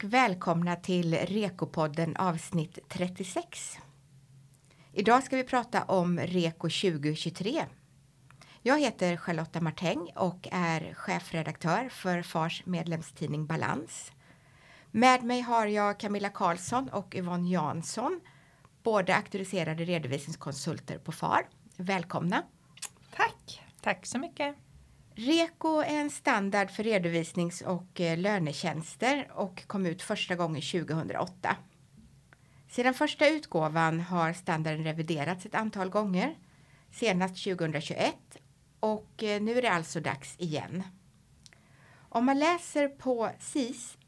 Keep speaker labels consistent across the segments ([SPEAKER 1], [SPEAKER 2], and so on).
[SPEAKER 1] och välkomna till Rekopodden avsnitt 36. Idag ska vi prata om Reko 2023. Jag heter Charlotta Martäng och är chefredaktör för FARs medlemstidning Balans. Med mig har jag Camilla Karlsson och Yvonne Jansson, båda auktoriserade redovisningskonsulter på FAR. Välkomna!
[SPEAKER 2] Tack! Tack så mycket!
[SPEAKER 1] REKO är en standard för redovisnings och eh, lönetjänster och kom ut första gången 2008. Sedan första utgåvan har standarden reviderats ett antal gånger, senast 2021 och eh, nu är det alltså dags igen. Om man läser på SIS,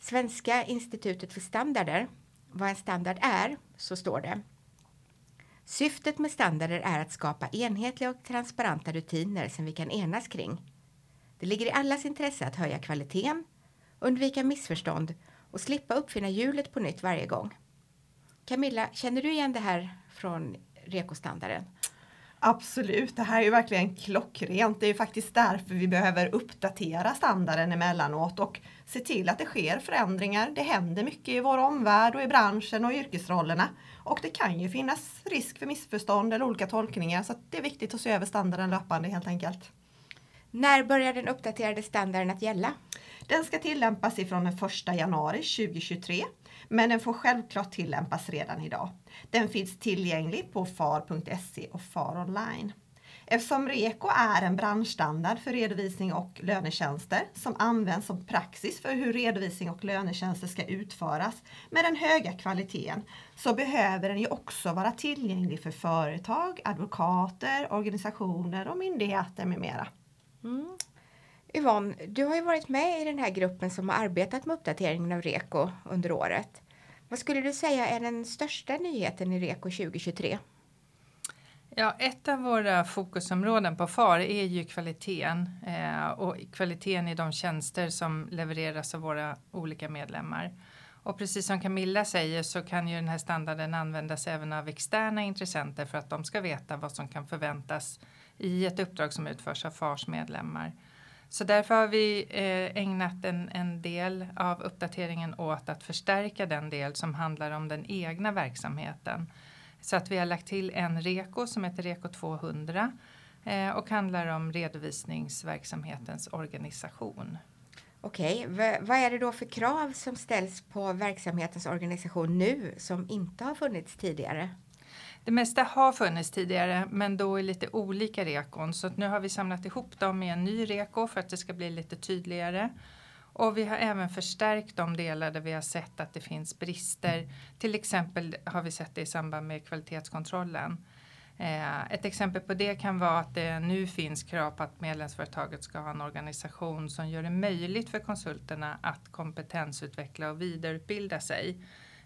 [SPEAKER 1] Svenska institutet för standarder, vad en standard är, så står det Syftet med standarder är att skapa enhetliga och transparenta rutiner som vi kan enas kring. Det ligger i allas intresse att höja kvaliteten, undvika missförstånd och slippa uppfinna hjulet på nytt varje gång. Camilla, känner du igen det här från REKO-standarden?
[SPEAKER 2] Absolut, det här är ju verkligen klockrent. Det är faktiskt därför vi behöver uppdatera standarden emellanåt och se till att det sker förändringar. Det händer mycket i vår omvärld och i branschen och yrkesrollerna. Och det kan ju finnas risk för missförstånd eller olika tolkningar så det är viktigt att se över standarden löpande helt enkelt.
[SPEAKER 1] När börjar den uppdaterade standarden att gälla?
[SPEAKER 2] Den ska tillämpas ifrån den 1 januari 2023 men den får självklart tillämpas redan idag. Den finns tillgänglig på far.se och FAR online. Eftersom REKO är en branschstandard för redovisning och lönetjänster som används som praxis för hur redovisning och lönetjänster ska utföras med den höga kvaliteten så behöver den ju också vara tillgänglig för företag, advokater, organisationer och myndigheter med mera.
[SPEAKER 1] Mm. Yvonne, du har ju varit med i den här gruppen som har arbetat med uppdateringen av REKO under året. Vad skulle du säga är den största nyheten i REKO 2023?
[SPEAKER 3] Ja, ett av våra fokusområden på FAR är ju kvaliteten eh, och kvaliteten i de tjänster som levereras av våra olika medlemmar. Och precis som Camilla säger så kan ju den här standarden användas även av externa intressenter för att de ska veta vad som kan förväntas i ett uppdrag som utförs av FARs medlemmar. Så därför har vi eh, ägnat en, en del av uppdateringen åt att förstärka den del som handlar om den egna verksamheten. Så att vi har lagt till en REKO som heter REKO 200 eh, och handlar om redovisningsverksamhetens organisation.
[SPEAKER 1] Okej, vad är det då för krav som ställs på verksamhetens organisation nu som inte har funnits tidigare?
[SPEAKER 3] Det mesta har funnits tidigare men då i lite olika rekon så nu har vi samlat ihop dem i en ny reko för att det ska bli lite tydligare. Och vi har även förstärkt de delar där vi har sett att det finns brister. Till exempel har vi sett det i samband med kvalitetskontrollen. Eh, ett exempel på det kan vara att det nu finns krav på att medlemsföretaget ska ha en organisation som gör det möjligt för konsulterna att kompetensutveckla och vidareutbilda sig.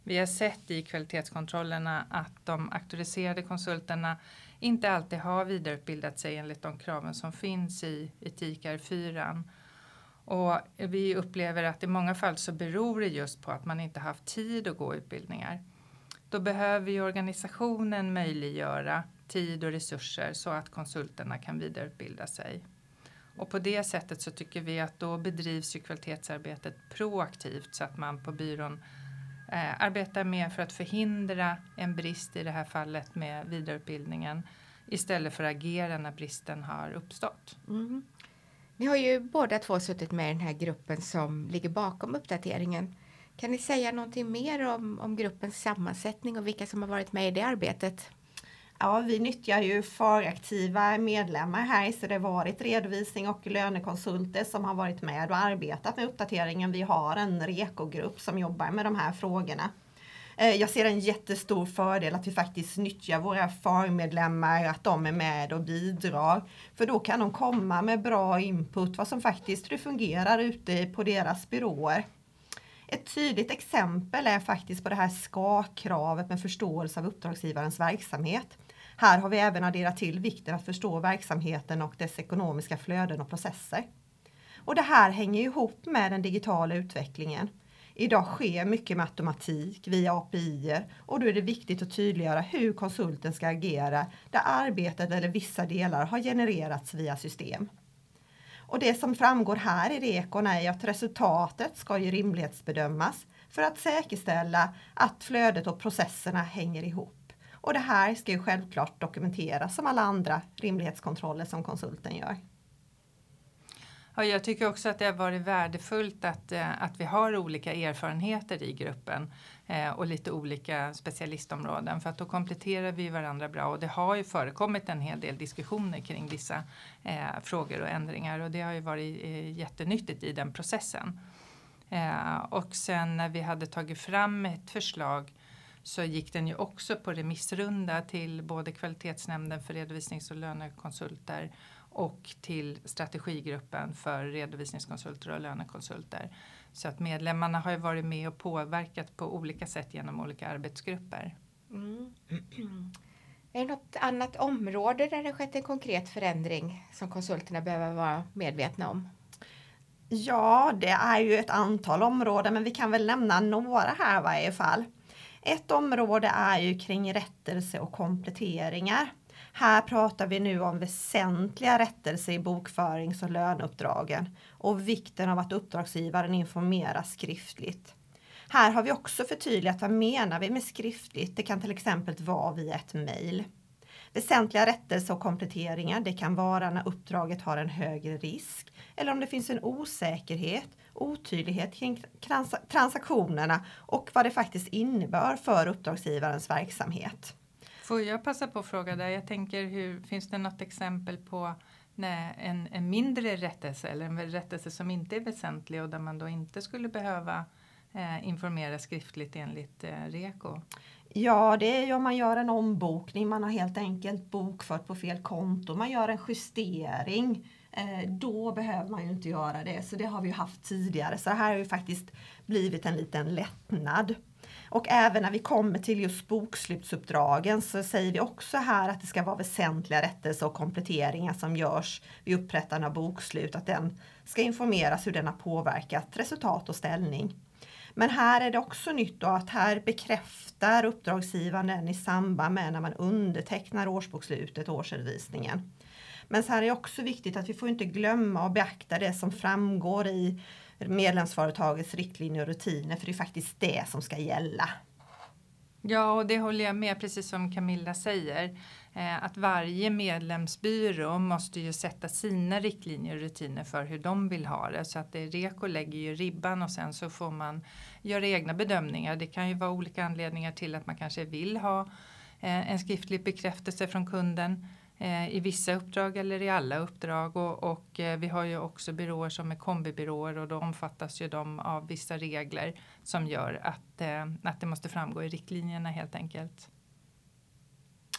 [SPEAKER 3] Vi har sett i kvalitetskontrollerna att de auktoriserade konsulterna inte alltid har vidareutbildat sig enligt de kraven som finns i etik R4. Och vi upplever att i många fall så beror det just på att man inte haft tid att gå utbildningar. Då behöver ju organisationen möjliggöra tid och resurser så att konsulterna kan vidareutbilda sig. Och på det sättet så tycker vi att då bedrivs ju kvalitetsarbetet proaktivt så att man på byrån eh, arbetar mer för att förhindra en brist i det här fallet med vidareutbildningen istället för att agera när bristen har uppstått.
[SPEAKER 1] Mm. Ni har ju båda två suttit med i den här gruppen som ligger bakom uppdateringen. Kan ni säga någonting mer om, om gruppens sammansättning och vilka som har varit med i det arbetet?
[SPEAKER 2] Ja, vi nyttjar ju föraktiva medlemmar här så det har varit redovisning och lönekonsulter som har varit med och arbetat med uppdateringen. Vi har en rekogrupp som jobbar med de här frågorna. Eh, jag ser en jättestor fördel att vi faktiskt nyttjar våra förmedlemmar, att de är med och bidrar. För då kan de komma med bra input, vad som faktiskt hur fungerar ute på deras byråer. Ett tydligt exempel är faktiskt på det här ska-kravet med förståelse av uppdragsgivarens verksamhet. Här har vi även adderat till vikten att förstå verksamheten och dess ekonomiska flöden och processer. Och det här hänger ihop med den digitala utvecklingen. Idag sker mycket med automatik via API och då är det viktigt att tydliggöra hur konsulten ska agera där arbetet eller vissa delar har genererats via system. Och det som framgår här i rekon är att resultatet ska ju rimlighetsbedömas för att säkerställa att flödet och processerna hänger ihop. Och det här ska ju självklart dokumenteras som alla andra rimlighetskontroller som konsulten gör.
[SPEAKER 3] Ja, jag tycker också att det har varit värdefullt att, eh, att vi har olika erfarenheter i gruppen eh, och lite olika specialistområden för att då kompletterar vi varandra bra och det har ju förekommit en hel del diskussioner kring vissa eh, frågor och ändringar och det har ju varit jättenyttigt i den processen. Och sen när vi hade tagit fram ett förslag så gick den ju också på remissrunda till både kvalitetsnämnden för redovisnings och lönekonsulter och till strategigruppen för redovisningskonsulter och lönekonsulter. Så att medlemmarna har ju varit med och påverkat på olika sätt genom olika arbetsgrupper. Mm.
[SPEAKER 1] Är det något annat område där det skett en konkret förändring som konsulterna behöver vara medvetna om?
[SPEAKER 2] Ja, det är ju ett antal områden, men vi kan väl nämna några här i varje fall. Ett område är ju kring rättelse och kompletteringar. Här pratar vi nu om väsentliga rättelser i bokförings och löneuppdragen och vikten av att uppdragsgivaren informeras skriftligt. Här har vi också förtydligat vad menar vi med skriftligt. Det kan till exempel vara via ett mejl. Väsentliga rättelser och kompletteringar, det kan vara när uppdraget har en högre risk eller om det finns en osäkerhet, otydlighet kring transaktionerna och vad det faktiskt innebär för uppdragsgivarens verksamhet.
[SPEAKER 3] Får jag passa på att fråga där? Jag tänker, hur, finns det något exempel på nej, en, en mindre rättelse eller en rättelse som inte är väsentlig och där man då inte skulle behöva eh, informera skriftligt enligt eh, REKO?
[SPEAKER 2] Ja, det är ju om man gör en ombokning, man har helt enkelt bokfört på fel konto, man gör en justering. Eh, då behöver man ju inte göra det, så det har vi ju haft tidigare. Så här har ju faktiskt blivit en liten lättnad. Och även när vi kommer till just bokslutsuppdragen så säger vi också här att det ska vara väsentliga rättelser och kompletteringar som görs vid upprättande av bokslut, att den ska informeras hur den har påverkat resultat och ställning. Men här är det också nytt då att här bekräftar uppdragsgivaren i samband med när man undertecknar årsbokslutet och årsredovisningen. Men så här är det också viktigt att vi får inte glömma och beakta det som framgår i medlemsföretagets riktlinjer och rutiner för det är faktiskt det som ska gälla.
[SPEAKER 3] Ja, och det håller jag med, precis som Camilla säger. Eh, att varje medlemsbyrå måste ju sätta sina riktlinjer och rutiner för hur de vill ha det. Så att det, Reko lägger ju ribban och sen så får man göra egna bedömningar. Det kan ju vara olika anledningar till att man kanske vill ha eh, en skriftlig bekräftelse från kunden. Eh, i vissa uppdrag eller i alla uppdrag och, och eh, vi har ju också byråer som är kombibyråer och då omfattas ju de av vissa regler som gör att, eh, att det måste framgå i riktlinjerna helt enkelt.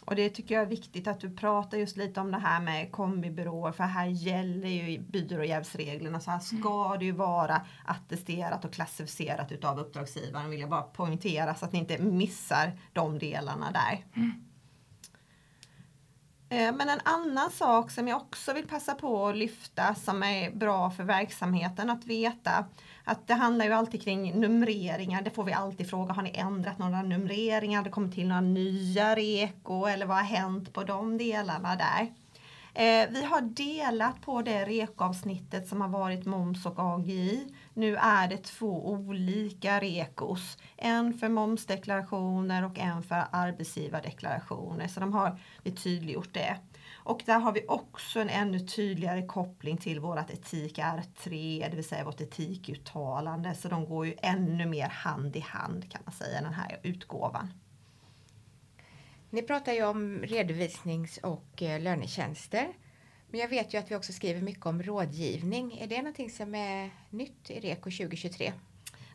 [SPEAKER 2] Och det tycker jag är viktigt att du pratar just lite om det här med kombibyråer för här gäller ju byråjävsreglerna så här ska det ju vara attesterat och klassificerat utav uppdragsgivaren vill jag bara poängtera så att ni inte missar de delarna där. Mm. Eh, men en annan sak som jag också vill passa på att lyfta som är bra för verksamheten att veta att det handlar ju alltid kring numreringar. Det får vi alltid fråga. Har ni ändrat några numreringar? Har det kommit till några nya reko eller vad har hänt på de delarna där? Eh, vi har delat på det rekoavsnittet som har varit moms och AGI. Nu är det två olika rekos. En för momsdeklarationer och en för arbetsgivardeklarationer. Så de har vi tydliggjort det. Och där har vi också en ännu tydligare koppling till vårt etik R3, det vill säga vårt etikuttalande. Så de går ju ännu mer hand i hand kan man säga, den här utgåvan.
[SPEAKER 1] Ni pratar ju om redovisnings och eh, lönetjänster. Men jag vet ju att vi också skriver mycket om rådgivning. Är det någonting som är nytt i REKO 2023?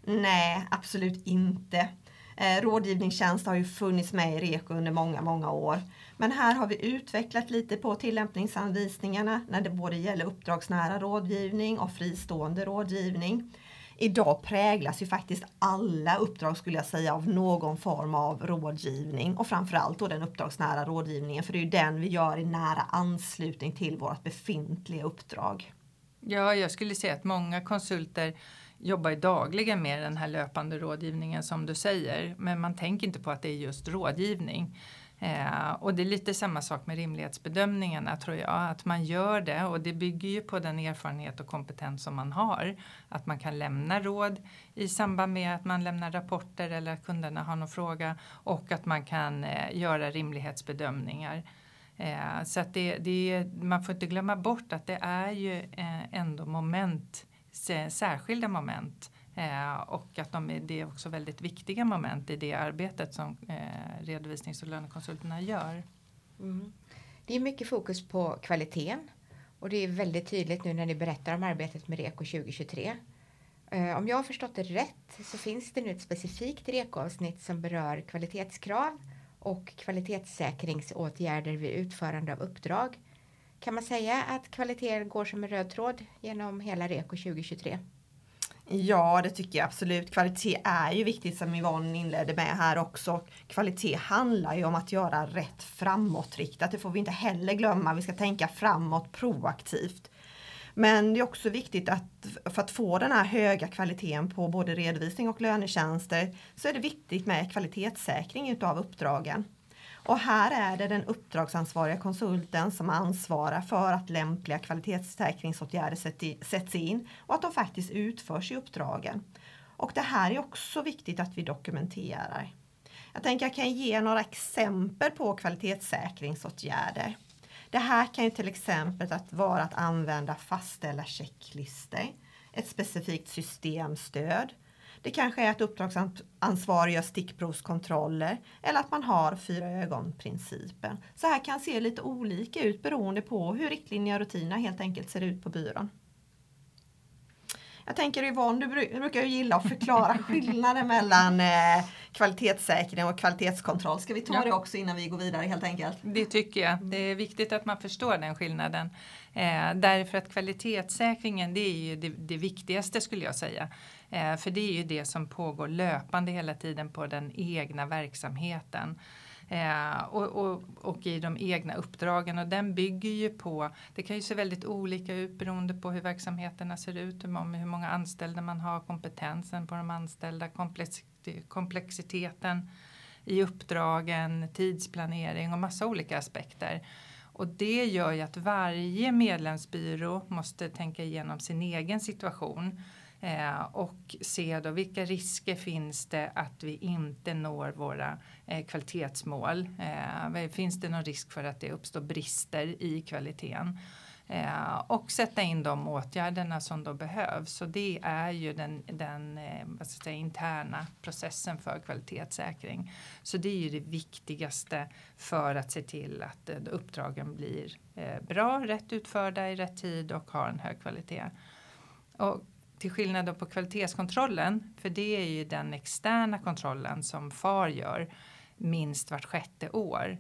[SPEAKER 2] Nej, absolut inte. Eh, rådgivningstjänst har ju funnits med i REKO under många, många år. Men här har vi utvecklat lite på tillämpningsanvisningarna när det både gäller uppdragsnära rådgivning och fristående rådgivning idag präglas ju faktiskt alla uppdrag skulle jag säga av någon form av rådgivning och framförallt då den uppdragsnära rådgivningen för det är ju den vi gör i nära anslutning till vårt befintliga uppdrag.
[SPEAKER 3] Ja, jag skulle säga att många konsulter jobbar dagligen med den här löpande rådgivningen som du säger. Men man tänker inte på att det är just rådgivning. Eh, och det är lite samma sak med rimlighetsbedömningarna tror jag, att man gör det och det bygger ju på den erfarenhet och kompetens som man har. Att man kan lämna råd i samband med att man lämnar rapporter eller att kunderna har någon fråga och att man kan eh, göra rimlighetsbedömningar. Eh, så att det, det, man får inte glömma bort att det är ju eh, ändå moment, särskilda moment Eh, och att de är, det är också väldigt viktiga moment i det arbetet som eh, redovisnings och lönekonsulterna gör.
[SPEAKER 1] Mm. Det är mycket fokus på kvaliteten och det är väldigt tydligt nu när ni berättar om arbetet med REKO 2023. Eh, om jag har förstått det rätt så finns det nu ett specifikt REKO-avsnitt som berör kvalitetskrav och kvalitetssäkringsåtgärder vid utförande av uppdrag. Kan man säga att kvaliteten går som en röd tråd genom hela REKO 2023?
[SPEAKER 2] Ja, det tycker jag absolut. Kvalitet är ju viktigt som Yvonne inledde med här också. Kvalitet handlar ju om att göra rätt framåtriktat. Det får vi inte heller glömma. Vi ska tänka framåt proaktivt. Men det är också viktigt att för att få den här höga kvaliteten på både redovisning och lönetjänster så är det viktigt med kvalitetssäkring utav uppdragen. Och här är det den uppdragsansvariga konsulten som ansvarar för att lämpliga kvalitetssäkringsåtgärder sätts in och att de faktiskt utförs i uppdragen. Och det här är också viktigt att vi dokumenterar. Jag tänker jag kan ge några exempel på kvalitetssäkringsåtgärder. Det här kan ju till exempel att vara att använda fastställda checklistor, ett specifikt systemstöd, det kanske är att gör stickprovskontroller eller att man har fyra ögon-principen. Så här kan se lite olika ut beroende på hur riktlinjer och rutiner helt enkelt ser ut på byrån. Jag tänker Yvonne, du brukar ju gilla att förklara skillnaden mellan eh, kvalitetssäkring och kvalitetskontroll. Ska vi ta ja. det också innan vi går vidare helt enkelt?
[SPEAKER 3] Det tycker jag. Det är viktigt att man förstår den skillnaden. Eh, därför att kvalitetssäkringen det är ju det, det viktigaste skulle jag säga. Eh, för det är ju det som pågår löpande hela tiden på den egna verksamheten. Eh, och, och, och, i de egna uppdragen och den bygger ju på, det kan ju se väldigt olika ut beroende på hur verksamheterna ser ut, hur, hur många anställda man har, kompetensen på de anställda, komplex, komplexiteten i uppdragen, tidsplanering och massa olika aspekter. Och det gör ju att varje medlemsbyrå måste tänka igenom sin egen situation Eh, och se då vilka risker finns det att vi inte når våra eh, kvalitetsmål. Eh, finns det någon risk för att det uppstår brister i kvaliteten? Eh, och sätta in de åtgärderna som då behövs. Så det är ju den, den eh, vad ska säga, interna processen för kvalitetssäkring. Så det är ju det viktigaste för att se till att eh, uppdragen blir bra, rätt utförda i rätt tid och har en hög kvalitet. Och till skillnad på kvalitetskontrollen, för det är ju den externa kontrollen som FAR gör minst vart sjätte år.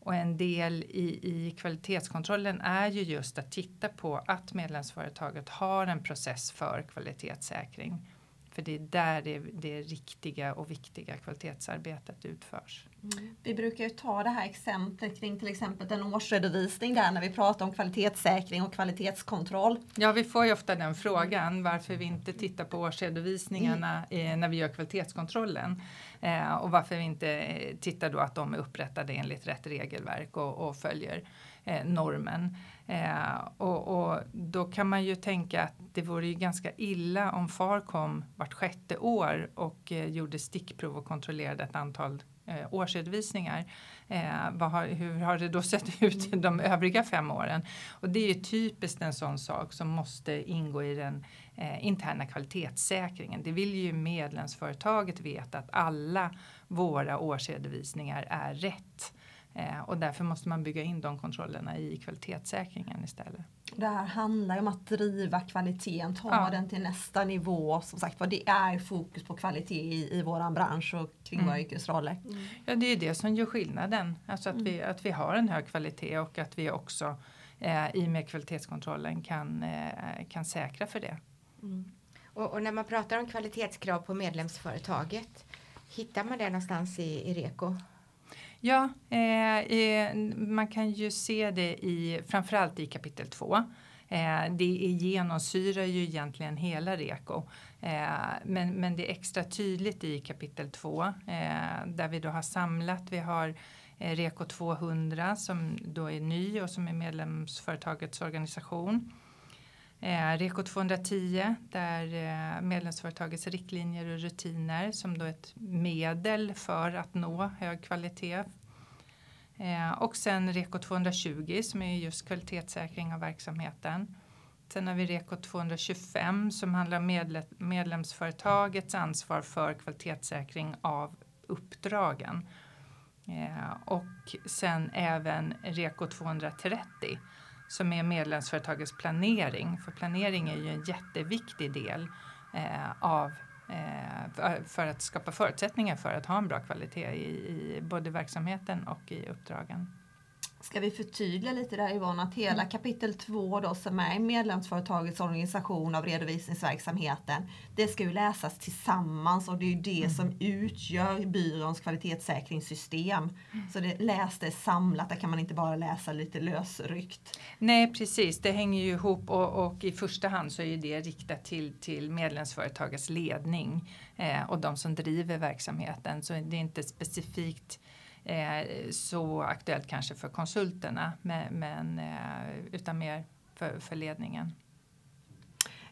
[SPEAKER 3] Och en del i, i kvalitetskontrollen är ju just att titta på att medlemsföretaget har en process för kvalitetssäkring. För det är där det, det riktiga och viktiga kvalitetsarbetet utförs.
[SPEAKER 2] Mm. Vi brukar ju ta det här exemplet kring till exempel en årsredovisning där när vi pratar om kvalitetssäkring och kvalitetskontroll.
[SPEAKER 3] Ja, vi får ju ofta den frågan varför vi inte tittar på årsredovisningarna mm. när vi gör kvalitetskontrollen. Eh, och varför vi inte eh, tittar då att de är upprättade enligt rätt regelverk och, och följer eh, normen. Eh, och, och, då kan man ju tänka att det vore ju ganska illa om FAR kom vart sjätte år och eh, gjorde stickprov och kontrollerade ett antal eh, årsredovisningar. Eh, har, hur har det då sett ut de övriga fem åren? Och det är ju typiskt en sån sak som måste ingå i den eh, interna kvalitetssäkringen. Det vill ju medlemsföretaget veta att alla våra årsredovisningar är rätt. Eh, och därför måste man bygga in de kontrollerna i kvalitetssäkringen istället.
[SPEAKER 2] Det här handlar om att driva kvaliteten, ta ja. den till nästa nivå. Som sagt vad det är fokus på kvalitet i, i våran bransch och kring mm. våra yrkesroller.
[SPEAKER 3] Mm. Ja det är det som gör skillnaden. Alltså att, mm. vi, att vi har en hög kvalitet och att vi också eh, i och med kvalitetskontrollen kan, eh, kan säkra för det.
[SPEAKER 1] Mm. Och, och, när man pratar om kvalitetskrav på medlemsföretaget, hittar man det någonstans i, i REKO?
[SPEAKER 3] Ja, eh, man kan ju se det i framförallt i kapitel 2. Eh, det genomsyrar ju egentligen hela REKO. Eh, men, men det är extra tydligt i kapitel 2 eh, där vi då har samlat, vi har eh, Reko 200 som då är ny och som är medlemsföretagets organisation. Eh, Reko 210 där eh, medlemsföretagets riktlinjer och rutiner som då är ett medel för att nå hög kvalitet. Eh, och sen Reko 220 som är just kvalitetssäkring av verksamheten. Sen har vi Reko 225 som handlar om medlemsföretagets ansvar för kvalitetssäkring av uppdragen. Eh, och sen även Reko 230 som är medlemsföretagets planering. För planering är ju en jätteviktig del eh, av eh, för att skapa förutsättningar för att ha en bra kvalitet i, i både verksamheten och i uppdragen.
[SPEAKER 2] Ska vi förtydliga lite där Yvonne att hela mm. kapitel 2 då som är medlemsföretagets organisation av redovisningsverksamheten det ska ju läsas tillsammans och det är ju det mm. som utgör byråns kvalitetssäkringssystem. Mm. Så det läs det samlat, där kan man inte bara läsa lite lösryckt.
[SPEAKER 3] Nej precis, det hänger ju ihop och, och i första hand så är det riktat till, till medlemsföretagets ledning eh, och de som driver verksamheten. Så det är inte specifikt eh, så aktuellt kanske för konsulterna men, men eh, utan mer för, för ledningen.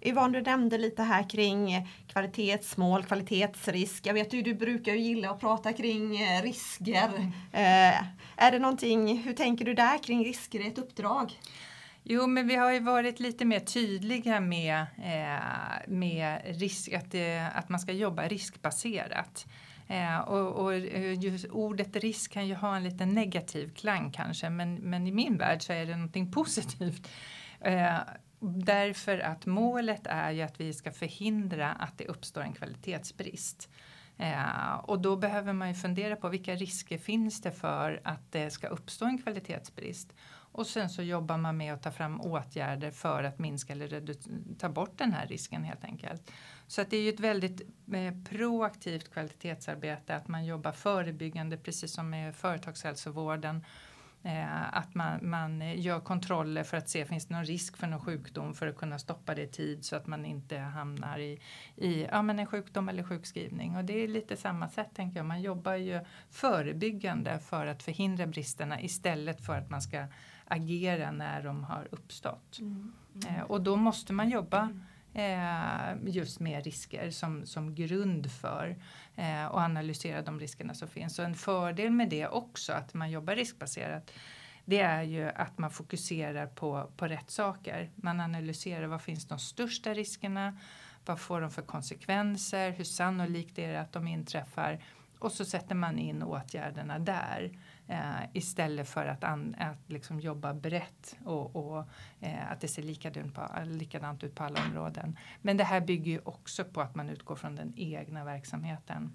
[SPEAKER 2] Yvonne, du nämnde lite här kring kvalitetsmål, kvalitetsrisk. Jag vet ju du brukar ju gilla att prata kring eh, risker. Mm. Eh, är det någonting, hur tänker du där kring risker i ett uppdrag?
[SPEAKER 3] Jo, men vi har ju varit lite mer tydliga med, eh, med risk, att, det, att man ska jobba riskbaserat. Eh, och, och eh, just ordet risk kan ju ha en lite negativ klang kanske men, men i min värld så är det någonting positivt. Eh, därför att målet är ju att vi ska förhindra att det uppstår en kvalitetsbrist. Eh, och då behöver man ju fundera på vilka risker finns det för att det ska uppstå en kvalitetsbrist. Och sen så jobbar man med att ta fram åtgärder för att minska eller ta bort den här risken helt enkelt. Så att det är ju ett väldigt eh, proaktivt kvalitetsarbete att man jobbar förebyggande precis som med företagshälsovården. Eh, att man, man gör kontroller för att se finns det någon risk för någon sjukdom för att kunna stoppa det i tid så att man inte hamnar i, i ja, men en sjukdom eller sjukskrivning. Och det är lite samma sätt tänker jag. Man jobbar ju förebyggande för att förhindra bristerna istället för att man ska agera när de har uppstått. Mm. Mm. Eh, och då måste man jobba eh, just med risker som, som grund för eh, och analysera de riskerna som finns. Så en fördel med det också, att man jobbar riskbaserat, det är ju att man fokuserar på, på rätt saker. Man analyserar vad finns de största riskerna, vad får de för konsekvenser, hur sannolikt är det att de inträffar och så sätter man in åtgärderna där. Eh, istället för att, an, att liksom jobba brett och, och eh, att det ser likadant, på, likadant ut på alla områden. Men det här bygger ju också på att man utgår från den egna verksamheten.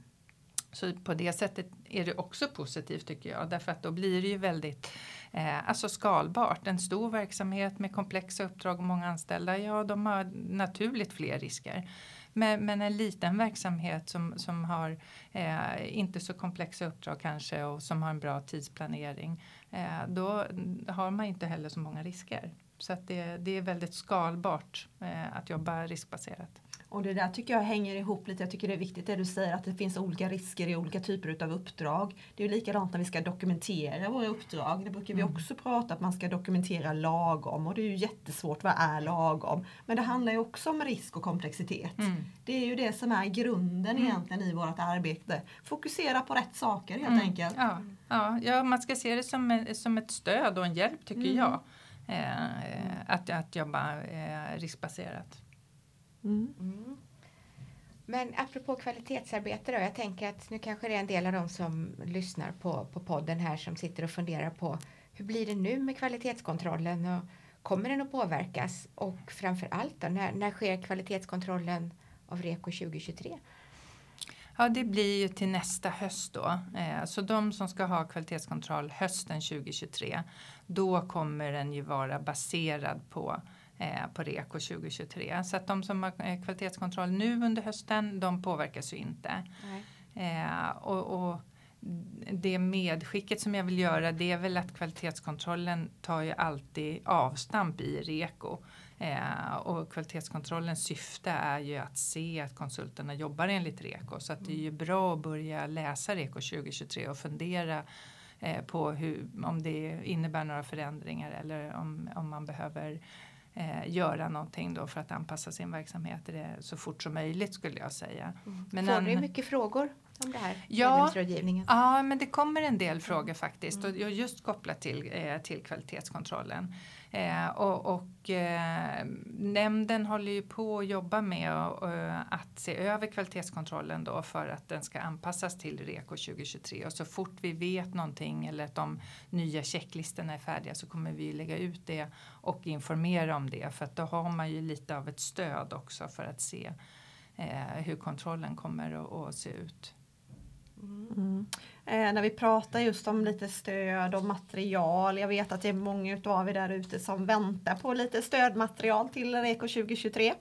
[SPEAKER 3] Så på det sättet är det också positivt tycker jag därför att då blir det ju väldigt eh, alltså skalbart. En stor verksamhet med komplexa uppdrag och många anställda, ja de har naturligt fler risker. Men, men en liten verksamhet som, som har eh, inte så komplexa uppdrag kanske och som har en bra tidsplanering. Eh, då har man inte heller så många risker. Så att det, det är väldigt skalbart eh, att jobba riskbaserat.
[SPEAKER 2] Och det där tycker jag hänger ihop lite. Jag tycker det är viktigt det du säger att det finns olika risker i olika typer av uppdrag. Det är ju likadant när vi ska dokumentera våra uppdrag. Det brukar vi mm. också prata att man ska dokumentera lagom och det är ju jättesvårt. Vad är lagom? Men det handlar ju också om risk och komplexitet. Mm. Det är ju det som är grunden mm. egentligen i vårt arbete. Fokusera på rätt saker helt mm. enkelt.
[SPEAKER 3] Ja. Ja, ja, man ska se det som, som ett stöd och en hjälp tycker mm. jag. Eh, att, att jobba eh, riskbaserat.
[SPEAKER 1] Mm. Mm. Men apropå kvalitetsarbete då, jag tänker att nu kanske det är en del av de som lyssnar på, på podden här som sitter och funderar på hur blir det nu med kvalitetskontrollen och kommer den att påverkas? Och framför allt då, när, när sker kvalitetskontrollen av REKO 2023?
[SPEAKER 3] Ja, det blir ju till nästa höst då. Eh, så de som ska ha kvalitetskontroll hösten 2023, då kommer den ju vara baserad på på REKO 2023. Så att de som har eh, kvalitetskontroll nu under hösten, de påverkas ju inte. Eh, och, och, det medskicket som jag vill göra det är väl att kvalitetskontrollen tar ju alltid avstamp i REKO. Eh, och kvalitetskontrollens syfte är ju att se att konsulterna jobbar enligt REKO. Så att det är ju bra att börja läsa REKO 2023 och fundera eh, på hur, om det innebär några förändringar eller om, om man behöver eh, göra någonting då för att anpassa sin verksamhet det så fort som möjligt skulle jag säga.
[SPEAKER 1] Mm.
[SPEAKER 3] Men
[SPEAKER 1] Får du mycket frågor om det här?
[SPEAKER 3] Ja. Ja, men det kommer en del frågor faktiskt och just kopplat till, eh, till kvalitetskontrollen. Eh, och och eh, nämnden håller ju på att jobba med eh, att se över kvalitetskontrollen då för att den ska anpassas till REKO 2023 och så fort vi vet någonting eller att de nya checklistorna är färdiga så kommer vi lägga ut det och informera om det för att då har man ju lite av ett stöd också för att se eh, hur kontrollen kommer att, att se ut.
[SPEAKER 2] Mm. Eh, när vi pratar just om lite stöd och material. Jag vet att det är många av er där ute som väntar på lite stödmaterial till REKO 2023.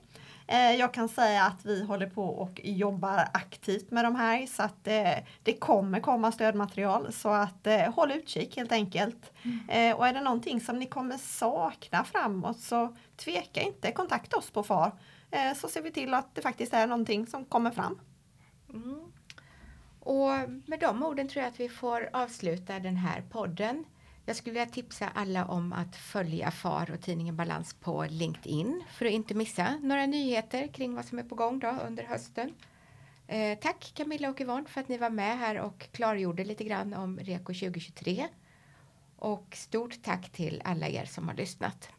[SPEAKER 2] Eh, jag kan säga att vi håller på och jobbar aktivt med de här så att eh, det kommer komma stödmaterial så att eh, håll utkik helt enkelt. Eh, och är det någonting som ni kommer sakna framåt så tveka inte, kontakta oss på FAR så ser vi till att det faktiskt är någonting som kommer fram.
[SPEAKER 1] Mm. Och med de orden tror jag att vi får avsluta den här podden. Jag skulle vilja tipsa alla om att följa FAR och tidningen Balans på LinkedIn för att inte missa några nyheter kring vad som är på gång då under hösten. Eh, tack Camilla och Yvonne för att ni var med här och klargjorde lite grann om REKO 2023. Och stort tack till alla er som har lyssnat.